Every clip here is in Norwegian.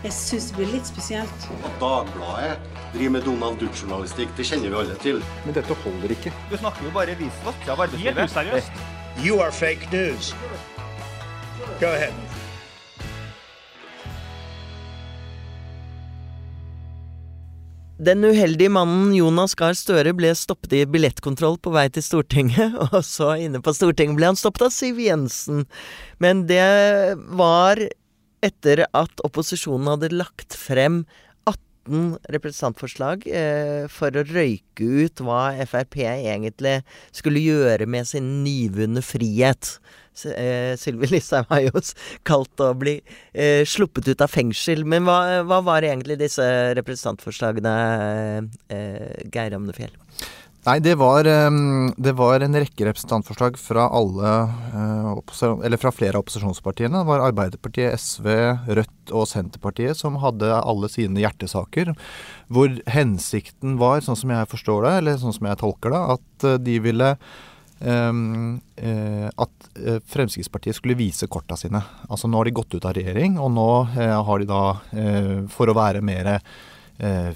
Jeg syns det blir litt spesielt. At Dagbladet driver med Donald Duck-journalistikk, det kjenner vi alle til. Men dette holder ikke. Du snakker jo bare visvask av arbeidslivet. useriøst. You are fake news. Go ahead. Den uheldige mannen Jonas Gahr Støre ble stoppet i billettkontroll på vei til Stortinget, og så inne på Stortinget ble han stoppet av Siv Jensen. Men det var etter at opposisjonen hadde lagt frem 18 representantforslag eh, for å røyke ut hva Frp egentlig skulle gjøre med sin nyvunne frihet. Eh, Sylvi Listhaug har jo kalt å bli eh, sluppet ut av fengsel. Men hva, hva var egentlig disse representantforslagene, eh, Geir Amnefjell? Nei, det var, det var en rekke representantforslag fra alle eh, fra flere av opposisjonspartiene. Det var Arbeiderpartiet, SV, Rødt og Senterpartiet som hadde alle sine hjertesaker. Hvor hensikten var, sånn som jeg forstår det, eller sånn som jeg tolker det, at eh, de ville eh, at Fremskrittspartiet skulle vise korta sine. Altså Nå har de gått ut av regjering, og nå har de da, for å være mer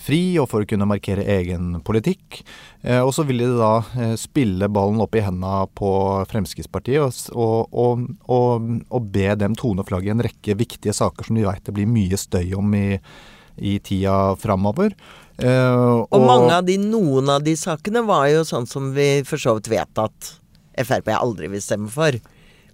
fri og for å kunne markere egen politikk. Eh, og så vil de da eh, spille ballen opp i henda på Fremskrittspartiet og, og, og, og be dem tone flagget i en rekke viktige saker som de veit det blir mye støy om i, i tida framover. og, Og mange av de, noen av de sakene var jo sånn som vi for så vidt vet at Frp aldri vil stemme for.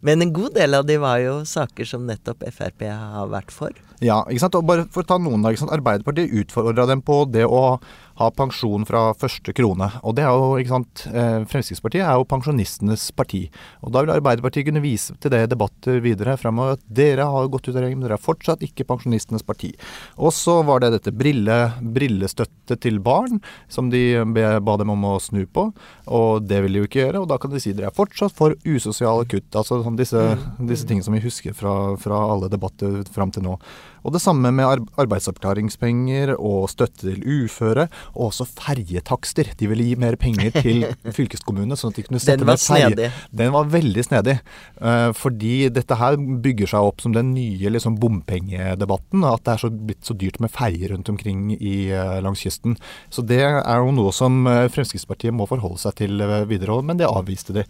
Men en god del av de var jo saker som nettopp Frp har vært for. Ja, ikke sant? Og bare for å ta noen sant? Arbeiderpartiet utfordra dem på det å ha pensjon fra første krone. Og det er jo, ikke sant, eh, Fremskrittspartiet er jo pensjonistenes parti. Og da vil Arbeiderpartiet kunne vise til det i debatter videre fremover at dere har gått ut av regjering, men dere er fortsatt ikke pensjonistenes parti. Og så var det dette brille, brillestøtte til barn, som de ba dem om å snu på. Og det vil de jo ikke gjøre, og da kan de si dere er fortsatt for usosiale kutt. Altså sånn disse, disse tingene som vi husker fra, fra alle debatter fram til nå. Og det samme med ar arbeidsavklaringspenger og støtte til uføre, og også ferjetakster. De ville gi mer penger til fylkeskommunene, sånn at de kunne sette Den var snedig. Den var veldig snedig. eh, fordi dette her bygger seg opp som den nye liksom, bompengedebatten. At det er så, blitt så dyrt med ferjer rundt omkring i, eh, langs kysten. Så det er jo noe som eh, Fremskrittspartiet må forholde seg til videre, men det avviste de.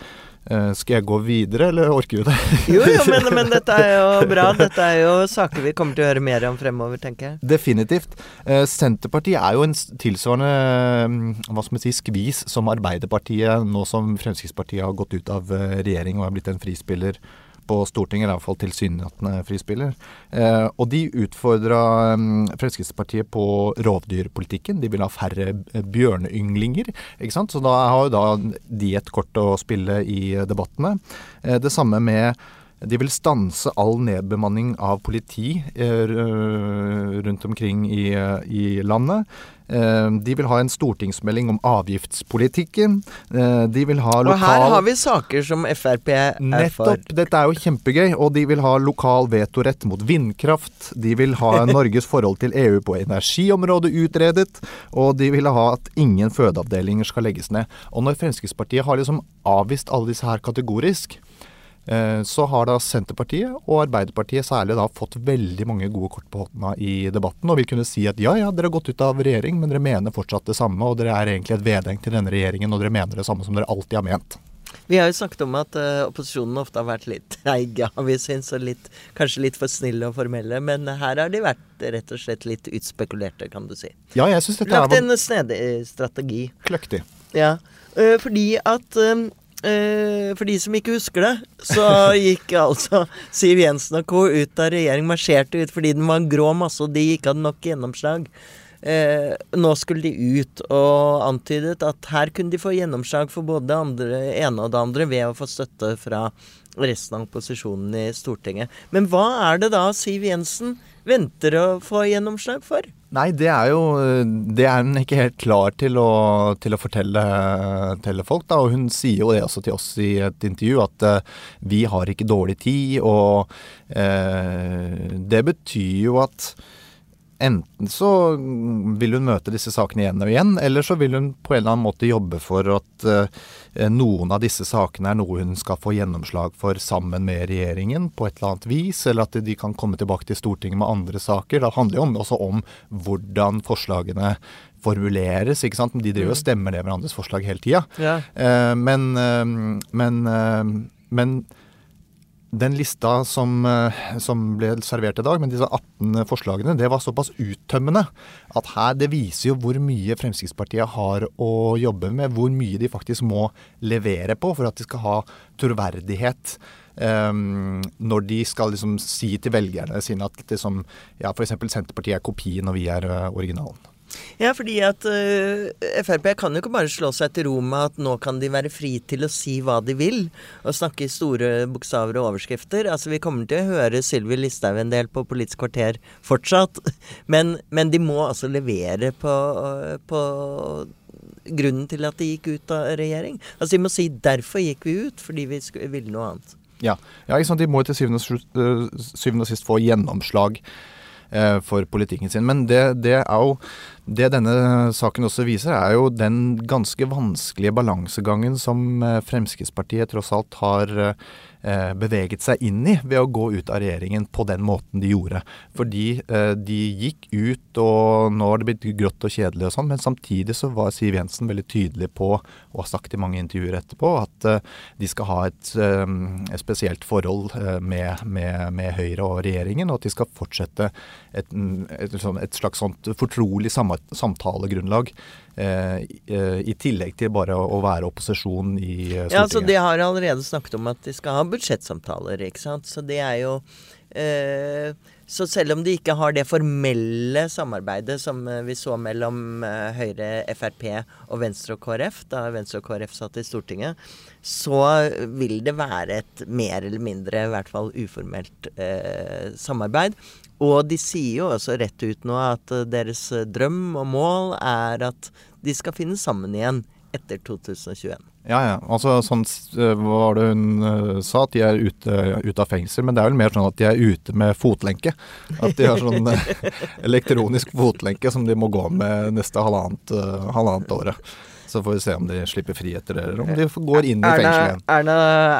Eh, skal jeg gå videre, eller orker vi det? Jo, jo, men, men dette er jo bra. Dette er jo saker vi kommer til å høre mer om fremover, tenker jeg. Definitivt. Eh, Senterpartiet er jo en tilsvarende mm, hva skal man si, skvis som Arbeiderpartiet, nå som Fremskrittspartiet har gått ut av eh, regjering og er blitt en frispiller på Stortinget, eller iallfall tilsynelatende frispiller. Eh, og de utfordra mm, Fremskrittspartiet på rovdyrpolitikken. De vil ha færre eh, bjørneynglinger. ikke sant? Så da har jo da de et kort å spille i debattene. Eh, det samme med de vil stanse all nedbemanning av politi eh, rundt omkring i, eh, i landet. Eh, de vil ha en stortingsmelding om avgiftspolitikken. Eh, de vil ha Og her har vi saker som Frp er for. Nettopp. Dette er jo kjempegøy. Og de vil ha lokal vetorett mot vindkraft. De vil ha Norges forhold til EU på energiområdet utredet. Og de vil ha at ingen fødeavdelinger skal legges ned. Og når Fremskrittspartiet har liksom avvist alle disse her kategorisk, så har da Senterpartiet og Arbeiderpartiet særlig da fått veldig mange gode kort på hånda i debatten, og vil kunne si at ja, ja, dere har gått ut av regjering, men dere mener fortsatt det samme, og dere er egentlig et vedheng til denne regjeringen, og dere mener det samme som dere alltid har ment. Vi har jo snakket om at uh, opposisjonen ofte har vært litt treige, har vi syntes, og litt, kanskje litt for snille og formelle. Men her har de vært rett og slett litt utspekulerte, kan du si. Ja, jeg synes dette Lagt er en snedig strategi. kløktig. Ja, uh, fordi at øh, For de som ikke husker det, så gikk altså Siv Jensen og co. ut av regjering, marsjerte ut fordi den var en grå masse, og de ikke hadde nok gjennomslag. Eh, nå skulle de ut, og antydet at her kunne de få gjennomslag for både det andre, ene og det andre ved å få støtte fra resten av opposisjonen i Stortinget. Men hva er det da Siv Jensen venter å få gjennomslag for? Nei, det er jo Det er hun ikke helt klar til å, til å fortelle til folk. da, og Hun sier jo det også til oss i et intervju, at uh, vi har ikke dårlig tid. Og uh, det betyr jo at enten så vil hun møte disse sakene igjen og igjen, eller så vil hun på en eller annen måte jobbe for at uh, noen av disse sakene er noe hun skal få gjennomslag for sammen med regjeringen på et eller annet vis, eller at de kan komme tilbake til Stortinget med andre saker. Det handler jo også om hvordan forslagene formuleres. ikke sant? De driver og mm. stemmer ned hverandres forslag hele tida. Ja. Uh, men, uh, men, men den lista som, eh, som, ble servert i dag, med disse 18 forslagene, det var såpass uttømmende at her det viser jo hvor mye Fremskrittspartiet har å jobbe med. Hvor mye de faktisk må levere på for at de skal ha troverdighet. Um, når de skal liksom si til velgerne sine at liksom, ja, f.eks. Senterpartiet er kopien og vi er uh, originalen. Ja, fordi at uh, Frp kan jo ikke bare slå seg til ro med at nå kan de være fri til å si hva de vil, og snakke i store bokstaver og overskrifter. Altså, Vi kommer til å høre Sylvi Listhaug en del på Politisk kvarter fortsatt, men, men de må altså levere på, på grunnen til at de gikk ut av regjering. Altså De må si 'derfor gikk vi ut', fordi vi ville noe annet. Ja, ja ikke sant? de må til syvende og, eh, syvende og sist få gjennomslag eh, for politikken sin. Men det, det, jo det denne saken også viser, er jo den ganske vanskelige balansegangen som eh, Fremskrittspartiet tross alt har eh, beveget seg inn i ved å gå ut av regjeringen på den måten de gjorde. Fordi eh, de gikk ut, og nå har det blitt grått og kjedelig og sånn, men samtidig så var Siv Jensen veldig tydelig på, og har sagt i mange intervjuer etterpå, at de skal ha et, et spesielt forhold med, med, med, Høyre og regjeringen, og at de skal fortsette et, et, et slags sånt fortrolig samtalegrunnlag. Eh, eh, I tillegg til bare å være opposisjon i eh, Stortinget. Ja, altså De har allerede snakket om at de skal ha budsjettsamtaler. ikke sant? Så det er jo eh, så selv om de ikke har det formelle samarbeidet som vi så mellom Høyre, Frp og Venstre og KrF, da Venstre og KrF satt i Stortinget, så vil det være et mer eller mindre, i hvert fall uformelt, eh, samarbeid. Og de sier jo også rett ut nå at eh, deres eh, drøm og mål er at de skal finne sammen igjen etter 2021. Ja, ja. Altså, sånn eh, var det hun sa, at de er ute, ute, av fengsel. Men det er vel mer sånn at de er ute med fotlenke. At de har sånn elektronisk fotlenke som de må gå med neste halvannet, halvannet året. Så får vi se om de slipper fri etter det, eller om de går inn i fengsel igjen. Erna,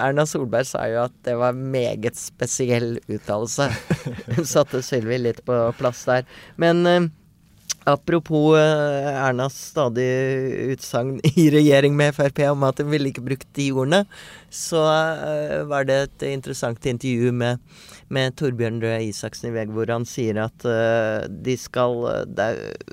Erna, Solberg sa jo at det var meget spesiell uttalelse. Hun satte Sylvi litt på plass der. Men eh, apropos eh, Ernas stadige utsagn i regjering med Frp om at hun ville ikke brukt de ordene, så eh, var det et interessant intervju med med Torbjørn Røe Isaksen i VG, hvor han sier at uh, de skal Det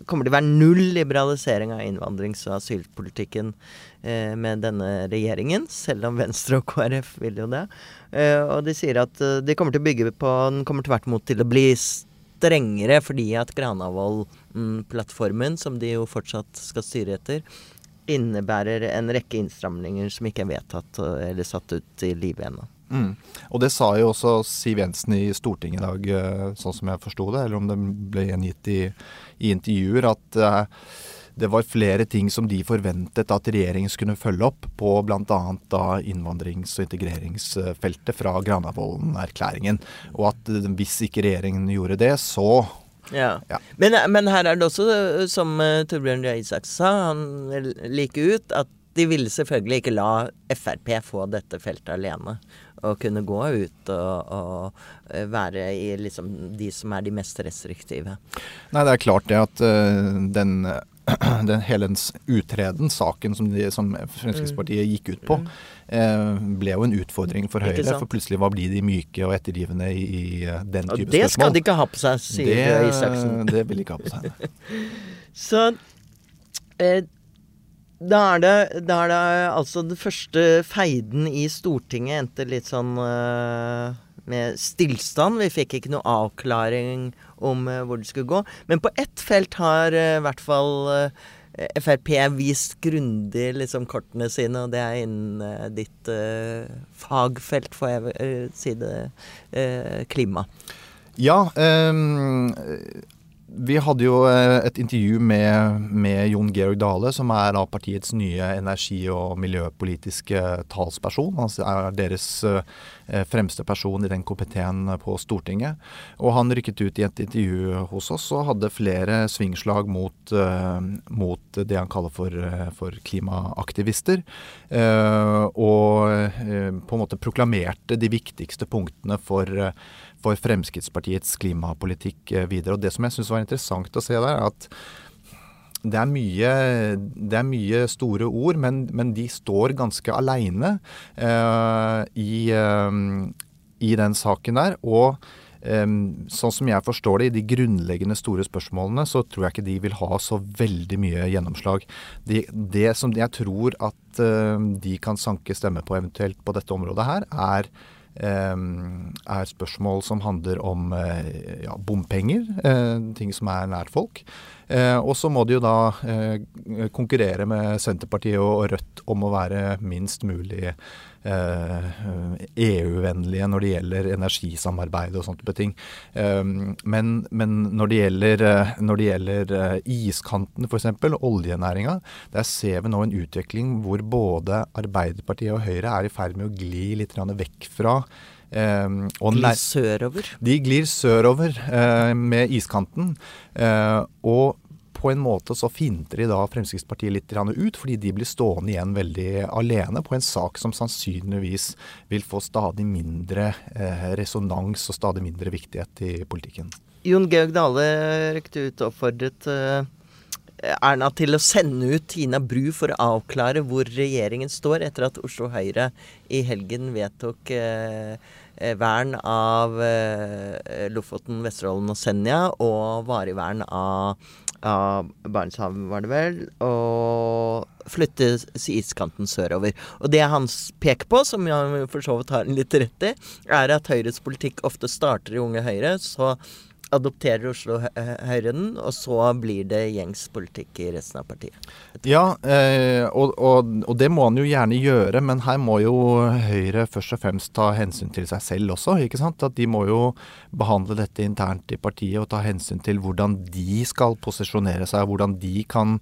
kommer til å være null liberalisering av innvandrings- og asylpolitikken uh, med denne regjeringen, selv om Venstre og KrF vil jo det. Uh, og de sier at de kommer til å bygge på Den kommer tvert imot til å bli strengere fordi at Granavolden-plattformen, som de jo fortsatt skal styre etter, innebærer en rekke innstramninger som ikke er vedtatt eller satt ut i livet ennå. Mm. Og det sa jo også Siv Jensen i Stortinget i dag, eh, sånn som jeg forsto det, eller om det ble gjengitt i, i intervjuer, at uh, det var flere ting som de forventet at regjeringen skulle følge opp på bl.a. innvandrings- og integreringsfeltet fra Granavolden-erklæringen. Og at uh, hvis ikke regjeringen gjorde det, så ja. ja. Men, men, her er det også, som Torbjørn Røe Isaksen sa, han like ut, at de ville selvfølgelig ikke la Frp få dette feltet alene å kunne gå ut og, og, eh, være i liksom de som er de mest restriktive. Nei, det er klart det at uh, den, den hele utreden, saken som, de, som Fremskrittspartiet mm. gikk ut på, mm. uh, ble jo en utfordring for Høyre. For plutselig hva blir de myke og ettergivende i, i den type spørsmål? Det skal de ikke ha på seg, sier det, Isaksen. Det vil de ikke ha på seg. Så eh, da er, det, da er det altså den første feiden i Stortinget endte litt sånn uh, med stillstand. Vi fikk ikke noe avklaring om uh, hvor det skulle gå. Men på ett felt har uh, i hvert fall Frp vist grundig liksom, kortene sine, og det er innen ditt fagfelt, får jeg si det, klima. Ja. Um vi hadde jo eh, et intervju med, med, Jon Georg Dale, som er da partiets nye energi- og miljøpolitiske talsperson. Han er deres eh, fremste person i den komiteen på Stortinget. Og han rykket ut i et intervju hos oss og hadde flere svingslag mot, mot det han kaller for, for klimaaktivister. Og på en måte proklamerte de viktigste punktene for for Fremskrittspartiets klimapolitikk eh, videre. Og Det som jeg syns var interessant å se der, er at det er, mye, det er mye, store ord, men, men de står ganske aleine uh, i, uh, i, den saken der. Og sånn som jeg forstår det, i de grunnleggende store spørsmålene, så tror jeg ikke de vil ha så veldig mye gjennomslag. De, det som jeg tror at de kan sanke stemme på eventuelt på dette området her, er er spørsmål som handler om eh, ja, bompenger, eh, ting som er nært folk. Eh, og så må de jo da konkurrere med Senterpartiet og Rødt om å være minst mulig EU-vennlige e når det gjelder energisamarbeid og sånne ting. Ehm, men, men når, det gjelder, når det gjelder iskanten, f.eks., oljenæringa, der ser vi nå en utvikling hvor både Arbeiderpartiet og Høyre er i ferd med å gli litt vekk fra Um, glir sørover? De glir sørover uh, med iskanten. Uh, og på en måte så finter de da Fremskrittspartiet litt ut, fordi de blir stående igjen veldig alene på en sak som sannsynligvis vil få stadig mindre eh, resonans og stadig mindre viktighet i politikken. Jon Georg Dale rykte ut og oppfordret eh, Erna til å sende ut Tina Bru for å avklare hvor regjeringen står, etter at Oslo Høyre i helgen vedtok eh vern av eh, Lofoten, Vesterålen og Senja og varig vern av av Barentshavet, var det vel, og flyttes iskanten sørover. Og det han peker på, som jeg for så vidt har litt rett i, er at Høyres politikk ofte starter i Unge Høyre, så adopterer Oslo Høyre den, og så blir det gjengs politikk i resten av partiet. Ja, eh, og, og, og, det må han jo gjerne gjøre, men her må jo Høyre først og fremst ta hensyn til seg selv også. ikke sant? At De må jo behandle dette internt i partiet og ta hensyn til hvordan de skal posisjonere seg, hvordan de kan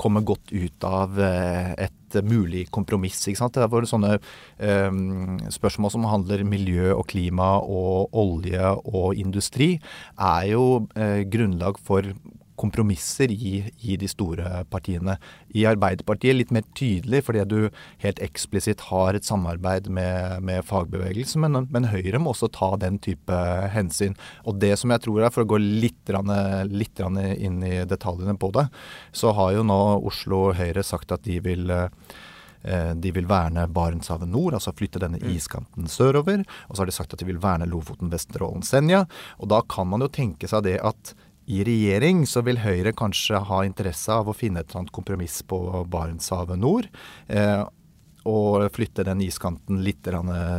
komme godt ut av eh, et mulig kompromiss. ikke sant? Det er sånne um, spørsmål som handler miljø og klima og olje og industri, er jo uh, grunnlag for kompromisser i, i, de store partiene. I Arbeiderpartiet litt mer tydelig, fordi du helt eksplisitt har et samarbeid med, med fagbevegelsen. Men, men, Høyre må også ta den type hensyn. Og det som jeg tror er, for å gå litt, litt inn i detaljene på det, så har jo nå Oslo Høyre sagt at de vil eh, de vil verne Barentshavet nord, altså flytte denne mm. iskanten sørover. Og så har de sagt at de vil verne Lofoten, Vesterålen, Senja. Og da kan man jo tenke seg det at i regjering så vil Høyre kanskje ha interesse av å finne et eller kompromiss på Barentshavet nord. Eh, og flytte den iskanten litt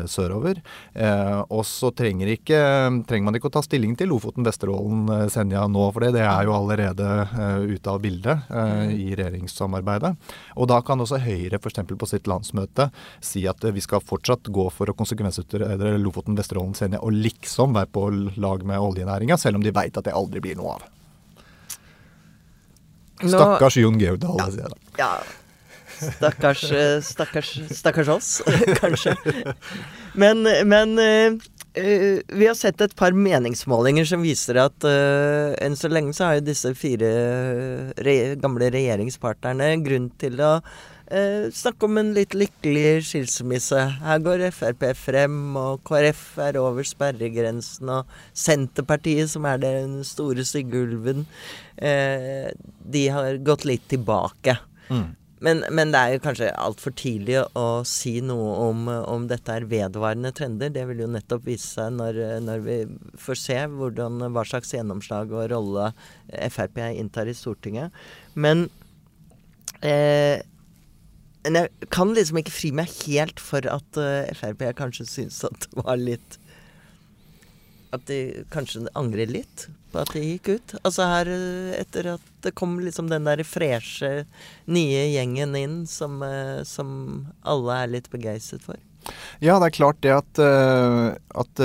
sørover. Eh, og så trenger, trenger, man ikke å ta stilling til Lofoten, Vesterålen, eh, Senja nå for det. Det er jo allerede eh, ute av bildet eh, i regjeringssamarbeidet. Og da kan også Høyre f.eks. på sitt landsmøte si at vi skal fortsatt gå for å konsekvensutrede Lofoten, Vesterålen, Senja og liksom være på lag med oljenæringa, selv om de veit at det aldri blir noe av. Stakkars Jon Georg sier jeg da. Ja. Stakkars, stakkars, stakkars oss, kanskje. Men, men Uh, vi har sett et par meningsmålinger som viser at uh, enn så lenge så har jo disse fire re gamle regjeringspartnerne grunn til å uh, snakke om en litt lykkelig skilsmisse. Her går Frp frem, og KrF er over sperregrensen, og Senterpartiet, som er den store stygge ulven, de har gått litt tilbake. Mm. Men, men, det er jo kanskje altfor tidlig å si noe om, om dette er vedvarende trender. Det vil jo nettopp vise seg når, når vi får se hvordan, hva slags gjennomslag og rolle Frp inntar i Stortinget. Men eh, jeg kan liksom ikke fri meg helt for at uh, Frp kanskje syns at det var litt At de kanskje angrer litt at de gikk ut. Altså her eh, etter at det kom liksom den der freshe, nye gjengen inn som, eh, som alle er litt begeistret for. Ja, det er klart det at, uh, at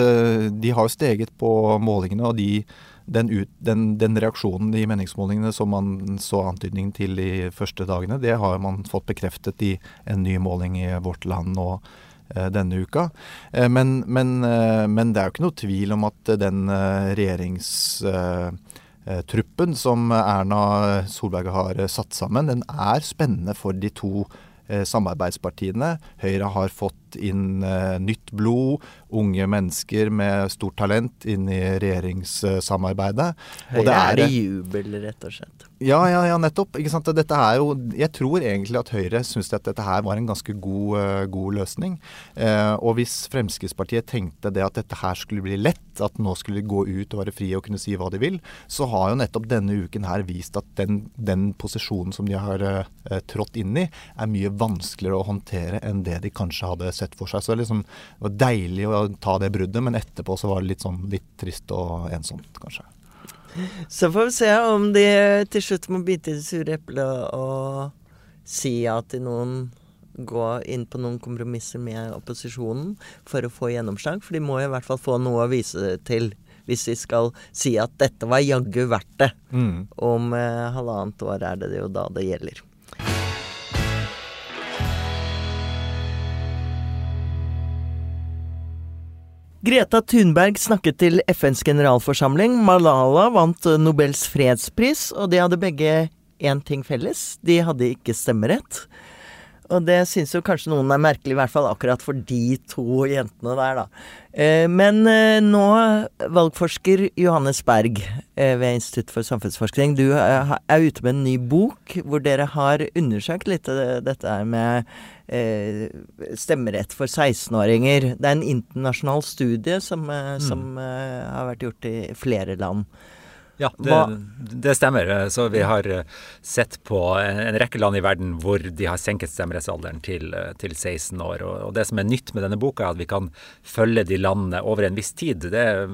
de har steget på målingene. Og de, den, ut, den, den, reaksjonen i meningsmålingene som man så antydningen til de første dagene, det har man fått bekreftet i en ny måling i Vårt Land uh, denne uka. Men, men, men, det er jo ikke noe tvil om at den regjeringstruppen som Erna Solberg har satt sammen, den er spennende for de to samarbeidspartiene. Høyre har fått inn uh, nytt blod, unge mennesker med stort talent inn i regjeringssamarbeidet. Høyre er, jubel, rett og slett. Ja, ja, ja, nettopp. Dette er jo, jeg tror egentlig at Høyre syns at dette her var en ganske god, uh, god løsning. Uh, og hvis Fremskrittspartiet tenkte det at dette her skulle bli lett, at nå skulle de gå ut og være frie og kunne si hva de vil, så har jo nettopp denne uken her vist at den, den posisjonen som de har trådt inn i, er mye vanskeligere å håndtere enn det de kanskje hadde sett for seg. Så det, liksom, det var deilig å ta det bruddet, men etterpå så var det litt sånn litt trist og ensomt, kanskje. Så får vi se om de til slutt må bite i det sure eplet og si ja til noen Gå inn på noen kompromisser med opposisjonen for å få gjennomslag. For de må i hvert fall få noe å vise til hvis de skal si at dette var jaggu verdt det. Mm. Om eh, halvannet år er det jo da det gjelder. Greta Thunberg snakket til FNs generalforsamling. Malala vant Nobels fredspris, og de hadde begge én ting felles. De hadde ikke stemmerett. Og det syns jo kanskje noen er merkelig, i hvert fall akkurat for de to jentene der, da. Eh, men eh, nå, valgforsker Johannes Berg eh, ved Institutt for samfunnsforskning, du er ute med en ny bok hvor dere har undersøkt litt dette med stemmerett for 16-åringer. Det er en internasjonal studie som, mm. som har vært gjort i flere land. Ja, det, det, stemmer. Så vi har eh, sett på en, rekke land i verden hvor de har senket stemmerettsalderen til, eh, til 16 år. Og, det som er nytt med denne boka, er at vi kan følge de landene over en viss tid. Det er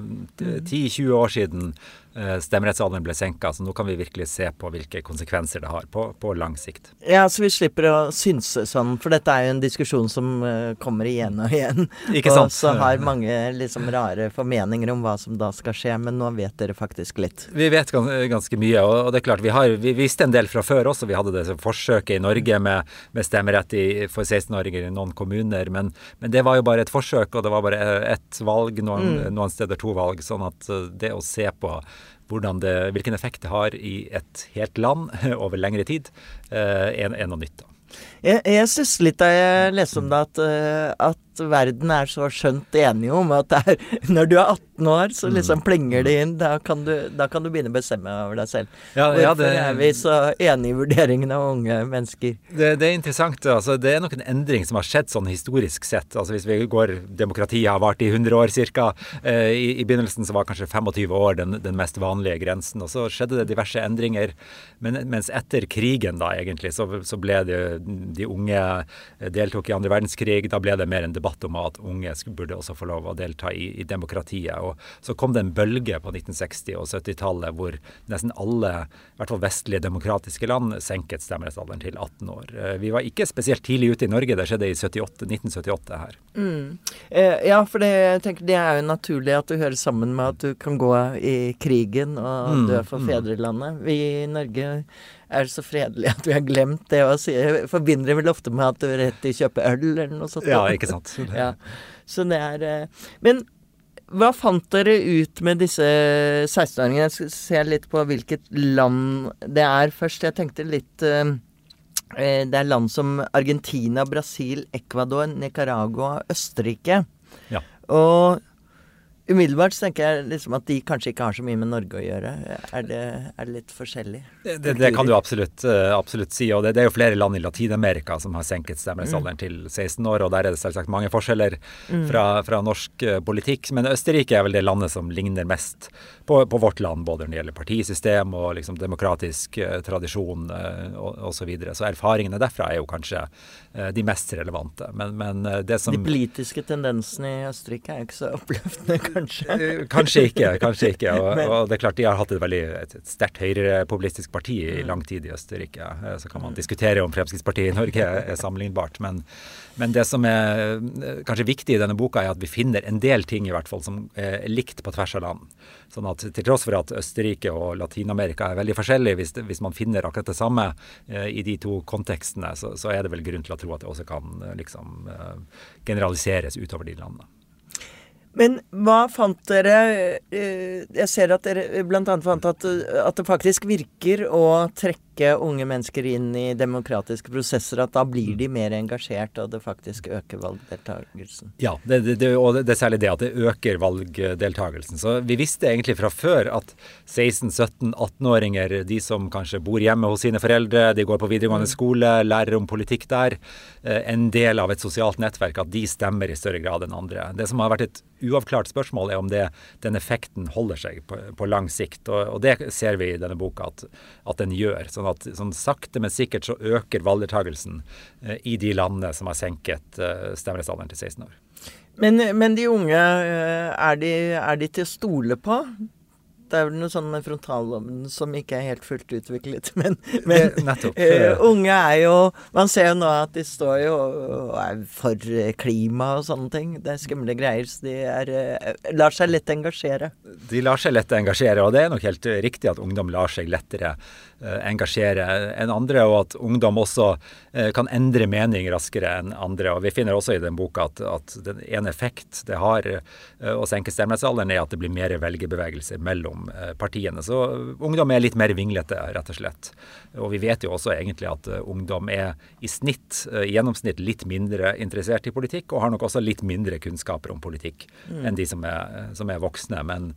10-20 mm. år siden Eh, stemmerettsalderen ble senka. Så nå kan vi virkelig se på hvilke konsekvenser det har på, på, lang sikt. Ja, så vi slipper å synse sånn, for dette er jo en diskusjon som uh, kommer igjen og igjen. Ikke sant? Og så har mange liksom rare formeninger om hva som da skal skje, men nå vet dere faktisk litt. Vi vet ganske mye, og, det er klart vi, har, vi visste en del fra før også. Vi hadde det forsøket i Norge med, med stemmerett i, for 16-åringer i noen kommuner, men, men, det var jo bare et forsøk, og det var bare ett valg, noen, mm. noen steder to valg. Sånn at eh, det å se på det, hvilken effekt det har i et helt land over lengre tid, er, eh, er noe nytt. Jeg, jeg stusset litt da jeg leste om det, at, eh, at verden er så skjønt enige om at er, når du er 18 år, så mm. liksom plenger det inn. Da kan, du, da kan du begynne å bestemme over deg selv. Ja, Hvorfor ja, det, er vi så enige i vurderingen av unge mennesker? Det, det er interessant. Altså, det er nok en endring som har skjedd sånn historisk sett. Altså Hvis vi går Demokratiet har vart i 100 år ca. Eh, i, I, begynnelsen så var kanskje 25 år den, den, mest vanlige grensen. Og så skjedde det diverse endringer. Men, mens etter krigen, da egentlig, så, så ble det de unge deltok i andre verdenskrig. Da ble det mer en debatt om at unge burde også få lov å delta i, i demokratiet. Og så kom det en bølge på 1960- og 70-tallet hvor nesten alle, i hvert fall vestlige demokratiske land, senket stemmerettsalderen til 18 år. Eh, vi var ikke spesielt tidlig ute i Norge. Det skjedde i 78, 1978 her. Mm. Eh, ja, for det, jeg tenker, det er jo naturlig at du hører sammen med at du kan gå i krigen og mm, dø for mm. fedrelandet. Vi i Norge er så fredelig at vi har glemt det å si. Jeg forbinder det vel ofte med at du er rett til å kjøpe øl eller noe sånt. Ja, ikke sant. ja. Så det er eh, Men hva fant dere ut med disse 16-åringene? Jeg skal se litt på hvilket land det er først. Jeg tenkte litt eh, eh, Det er land som Argentina, Brasil, Ecuador, Nicaragua, Østerrike. Ja. Og Umiddelbart så tenker jeg liksom at de kanskje ikke har så mye med Norge å gjøre. Er det, er det litt forskjellig? Det, det, det, kan du absolutt, uh, absolutt si. og det, det, er jo flere land i Latin-Amerika som har senket stemmerettsalderen mm. til 16 år. og Der er det selvsagt mange forskjeller mm. fra, fra, norsk uh, politikk. Men Østerrike er vel det landet som ligner mest på, på vårt land, både når det gjelder partisystem og liksom demokratisk uh, tradisjon og osv. Så, videre. så erfaringene derfra er jo kanskje de mest relevante. Men, men det som De politiske tendensene i Østerrike er jo ikke så oppløftende, kanskje? Kanskje? Eh, Kanskje ikke. kanskje ikke. Og, Men- og det er klart De har hatt et veldig et, sterkt høyrepopulistisk parti Mm. i lang tid i Østerrike. Eh, Så kan man diskutere om Fremskrittspartiet i Norge er sammenlignbart. Men, men det som er eh, kanskje viktig i denne boka, er at vi finner en del ting i hvert fall som er likt på tvers av land. Sånn at Til tross for at Østerrike og Latin-Amerika er veldig forskjellige, hvis, det, hvis man finner akkurat det samme eh, i de to kontekstene, så, så er det vel grunn til å tro at det også kan liksom eh, generaliseres utover de landene. Men hva fant dere eh, Jeg ser at dere bl.a. fant at, at det faktisk virker å trekke unge mennesker inn i demokratiske prosesser. At da blir de mer engasjert, og det faktisk øker valgdeltakelsen. Ja, det, det, det, og det er særlig det at det øker valgdeltakelsen. Så vi visste egentlig fra før at 16-17-18-åringer, de som kanskje bor hjemme hos sine foreldre, de går på videregående skole, lærer om politikk der, eh, en del av et sosialt nettverk, at de stemmer i større grad enn andre. Det som har vært et uavklart spørsmål, er om det, den effekten holder seg på, på lang sikt. Og, og det ser vi i denne boka at, at den gjør. Sånn at sånn sakte, men sikkert så øker valgdeltakelsen eh, i de landene som har senket eh, stemmerettsalderen til 16 år. Men, men de unge, eh, er de, er de til å stole på? Det er vel noe sånn med frontallommen som ikke er helt fullt utviklet. Men, men nettopp. Uh, unge er jo Man ser jo nå at de står jo og er for eh, klima og sånne ting. Det er skumle greier. Så de er, uh, lar seg lett engasjere. De lar seg lett engasjere, og det er nok helt riktig at ungdom lar seg lettere uh, engasjere enn andre, og at ungdom også eh, kan endre mening raskere enn andre. Og Vi finner også i den boka at, at den ene effekt det har eh, å senke stemmerettsalderen, er at det blir mer velgerbevegelse mellom partiene. Så ungdom er litt mer vinglete, rett og slett. Og vi vet jo også egentlig at eh, ungdom er i snitt, eh, i gjennomsnitt, litt mindre interessert i politikk, og har nok også litt mindre kunnskaper om politikk enn de som er, som er voksne. Men,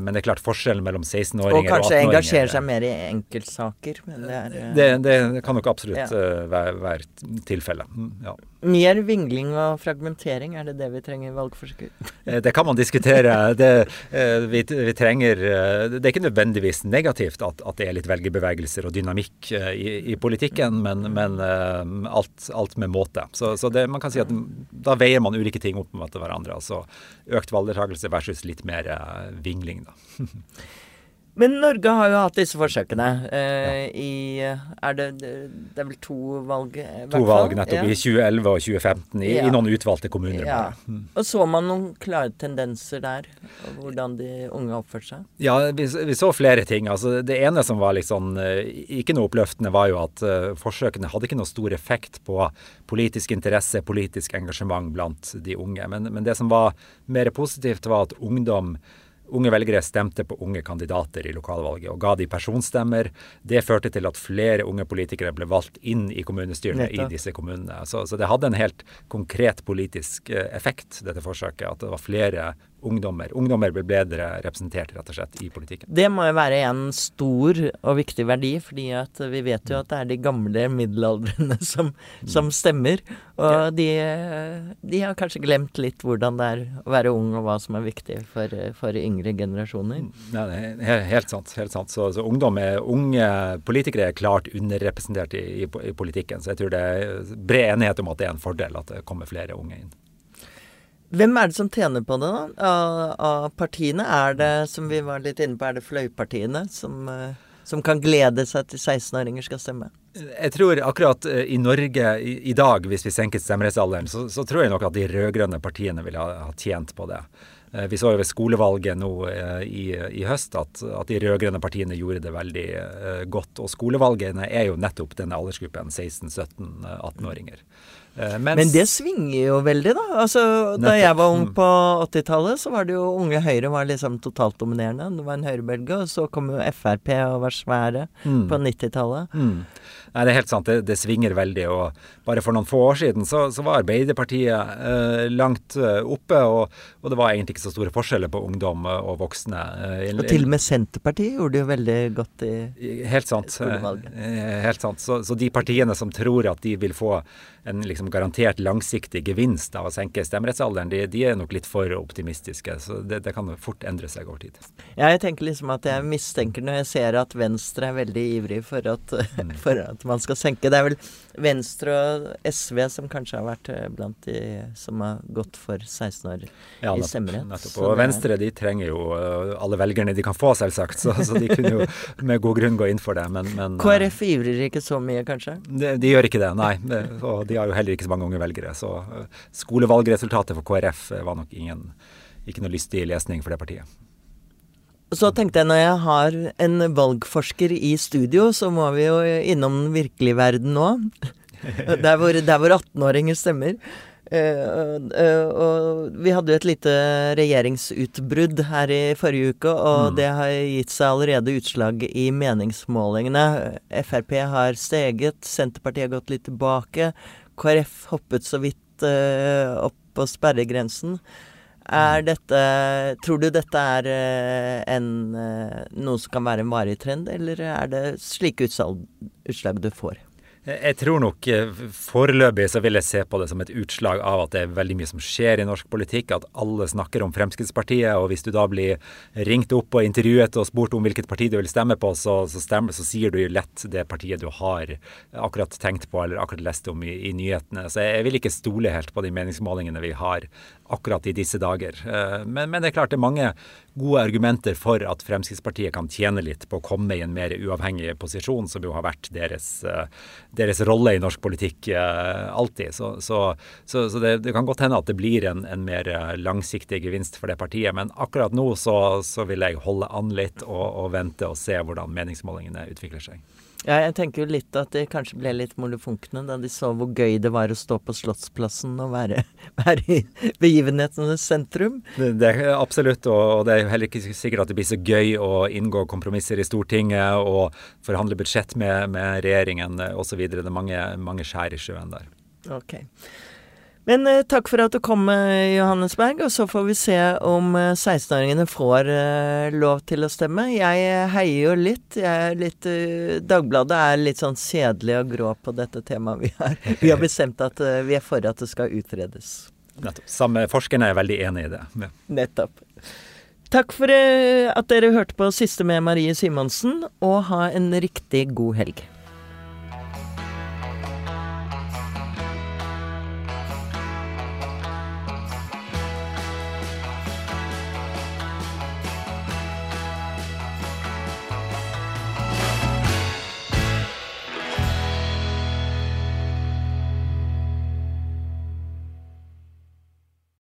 men det er klart forskjellen mellom 16-åringer Og 18-åringer og, kanskje 18-åringer engasjere seg mer i enkeltsaker. Men det er eh, det, det kan nok absolutt Ja. eh, være, være tilfellet. Mm, Ja. mer vingling og fragmentering. Er det det vi trenger i valgforskudd? Eh, Det kan man diskutere. Det, eh, vi, vi trenger eh, Det er ikke nødvendigvis negativt at, at det er litt velgerbevegelser og dynamikk eh, i, i politikken, men, men eh, alt, alt med måte. Så, så det, man kan si at da veier man ulike ting opp mot hverandre. Altså økt valgdeltakelse versus litt mer eh, vingling, da. Men Norge har jo hatt disse forsøkene eh, i Er det Det er vel to valg? eh, To valg nettopp Ja. i 2011 og 2015 i, Ja. i noen utvalgte kommuner. Ja. Mm. Og så man noen klare tendenser der? Hvordan de unge oppførte seg? Ja, vi, vi så flere ting. Altså, det ene som var eh, ikke noe oppløftende, var jo at uh, forsøkene hadde ikke noe stor effekt på politisk interesse, politisk engasjement blant de unge. Men, men det som var mer positivt, var at ungdom Unge velgere stemte på unge kandidater i lokalvalget og ga de personstemmer. Det førte til at flere unge politikere ble valgt inn i kommunestyrene Nettopp. i disse kommunene. Så, så det hadde en helt konkret politisk eh, effekt, dette forsøket. At det var flere ungdommer. Ungdommer blir bedre representert, rett og slett, i politikken. Det må jo være en stor og viktig verdi, fordi vi vet jo at det er de gamle middelaldrende som, som stemmer. Og de, de har kanskje glemt litt hvordan det er å være ung, og hva som er viktig for, for yngre generasjoner. Ja, det er helt sant. helt sant. Så, så er, unge politikere er klart underrepresentert i, i, i politikken. Så jeg tror det er bred enighet om at det er en fordel at det kommer flere unge inn. Hvem er det som tjener på det, da? Av, av partiene? Er det, som vi var litt inne på, er det fløypartiene som, eh, som kan glede seg til 16-åringer skal stemme? Jeg tror akkurat eh, i Norge i, i dag, hvis vi senket stemmerettsalderen, så, så tror jeg nok at de rød-grønne partiene ville ha, ha tjent på det. Eh, Vi så jo ved skolevalget nå i, i høst at, at de rød-grønne partiene gjorde det veldig godt. Og skolevalgene er jo nettopp denne aldersgruppen 16-17-18-åringer. Eh, mens- Men det svinger jo veldig, da. Altså, da jeg var ung Mm. på 80-tallet, så var det jo Unge Høyre var liksom totalt dominerende. Det var en høyrebølge. Og så kom jo Frp og var svære Mm. på 90-tallet. Mm. Nei, det er helt sant. Det, det svinger veldig. og Bare for noen få år siden så, så var Arbeiderpartiet eh, langt eh, oppe, og, og det var egentlig ikke så store forskjeller på ungdom eh, og voksne. Eh, Og til og med Senterpartiet gjorde det jo veldig godt i i- Helt sant. skolevalget. Eh, Helt sant. Så, så de partiene som tror at de vil få en liksom liksom garantert langsiktig gevinst av å senke stemmerettsalderen, de, de er nok litt for optimistiske. Så det, det, kan fort endre seg over tid. Ja, jeg tenker liksom at jeg mistenker når jeg ser at Venstre er veldig ivrig for at, mm. for at man skal senke. Det er vel Venstre og SV som kanskje har vært eh, blant de som har gått for 16 år ja, i stemmerett. Nettopp. Og Venstre de trenger jo eh, alle velgerne de kan få, selvsagt. Så, så de kunne jo med god grunn gå inn for det. Men, men KrF ivrer ikke så mye, kanskje? De, de gjør ikke det, nei. og de har jo heller ikke så mange unge velgere. Så eh, skolevalgresultatet for KrF var nok ingen, ikke noe lystig lesning for det partiet. Så tenkte jeg når jeg har en valgforsker i studio, så må vi jo innom den virkelige verden nå. Der hvor, hvor 18-åringer stemmer. Uh, uh, og vi hadde jo et lite regjeringsutbrudd her i forrige uke, og mm. det har gitt seg allerede utslag i meningsmålingene. Frp har steget, Senterpartiet har gått litt tilbake. KrF hoppet så vidt uh, opp på sperregrensen. Er dette Tror du dette er eh, en, eh, noe som kan være en varig trend, eller er det slike utslag du får? Jeg tror nok eh, foreløpig så vil jeg se på det som et utslag av at det er veldig mye som skjer i norsk politikk, at alle snakker om Fremskrittspartiet. Og hvis du da blir ringt opp og intervjuet og spurt om hvilket parti du vil stemme på, så, så, stemmer, så sier du jo lett det partiet du har akkurat tenkt på eller akkurat lest om i, i nyhetene. Så jeg, jeg vil ikke stole helt på de meningsmålingene vi har akkurat i disse dager. Eh, men, men, det er klart det er mange gode argumenter for at Fremskrittspartiet kan tjene litt på å komme i en mer uavhengig posisjon, som jo har vært deres, eh, deres rolle i norsk politikk eh, alltid. Så, så, så, så det, det, kan godt hende at det blir en, en, mer langsiktig gevinst for det partiet. Men akkurat nå så, vil jeg holde an litt og, og vente og se hvordan meningsmålingene utvikler seg. Ja, jeg tenker jo litt at de kanskje ble litt molefonkne da de så hvor gøy det var å stå på Slottsplassen og være, være i begivenhetenes sentrum. Det, det, absolutt, og det er jo heller ikke sikkert at det blir så gøy å inngå kompromisser i Stortinget og forhandle budsjett med, med regjeringen osv. Det er mange, mange skjær i sjøen der. Okay. Men eh, takk for at du kom, eh, Johannesberg. Og så får vi se om eh, 16-åringene får eh, lov til å stemme. Jeg eh, heier jo litt. Jeg er litt eh, Dagbladet er litt sånn kjedelig og grå på dette temaet. Vi har, vi har bestemt at vi er for at det skal utredes. Nettopp. Samme forskerne er veldig enig i det. Ja. Nettopp. Takk for at dere hørte på Siste med Marie Simonsen, og ha en riktig god helg.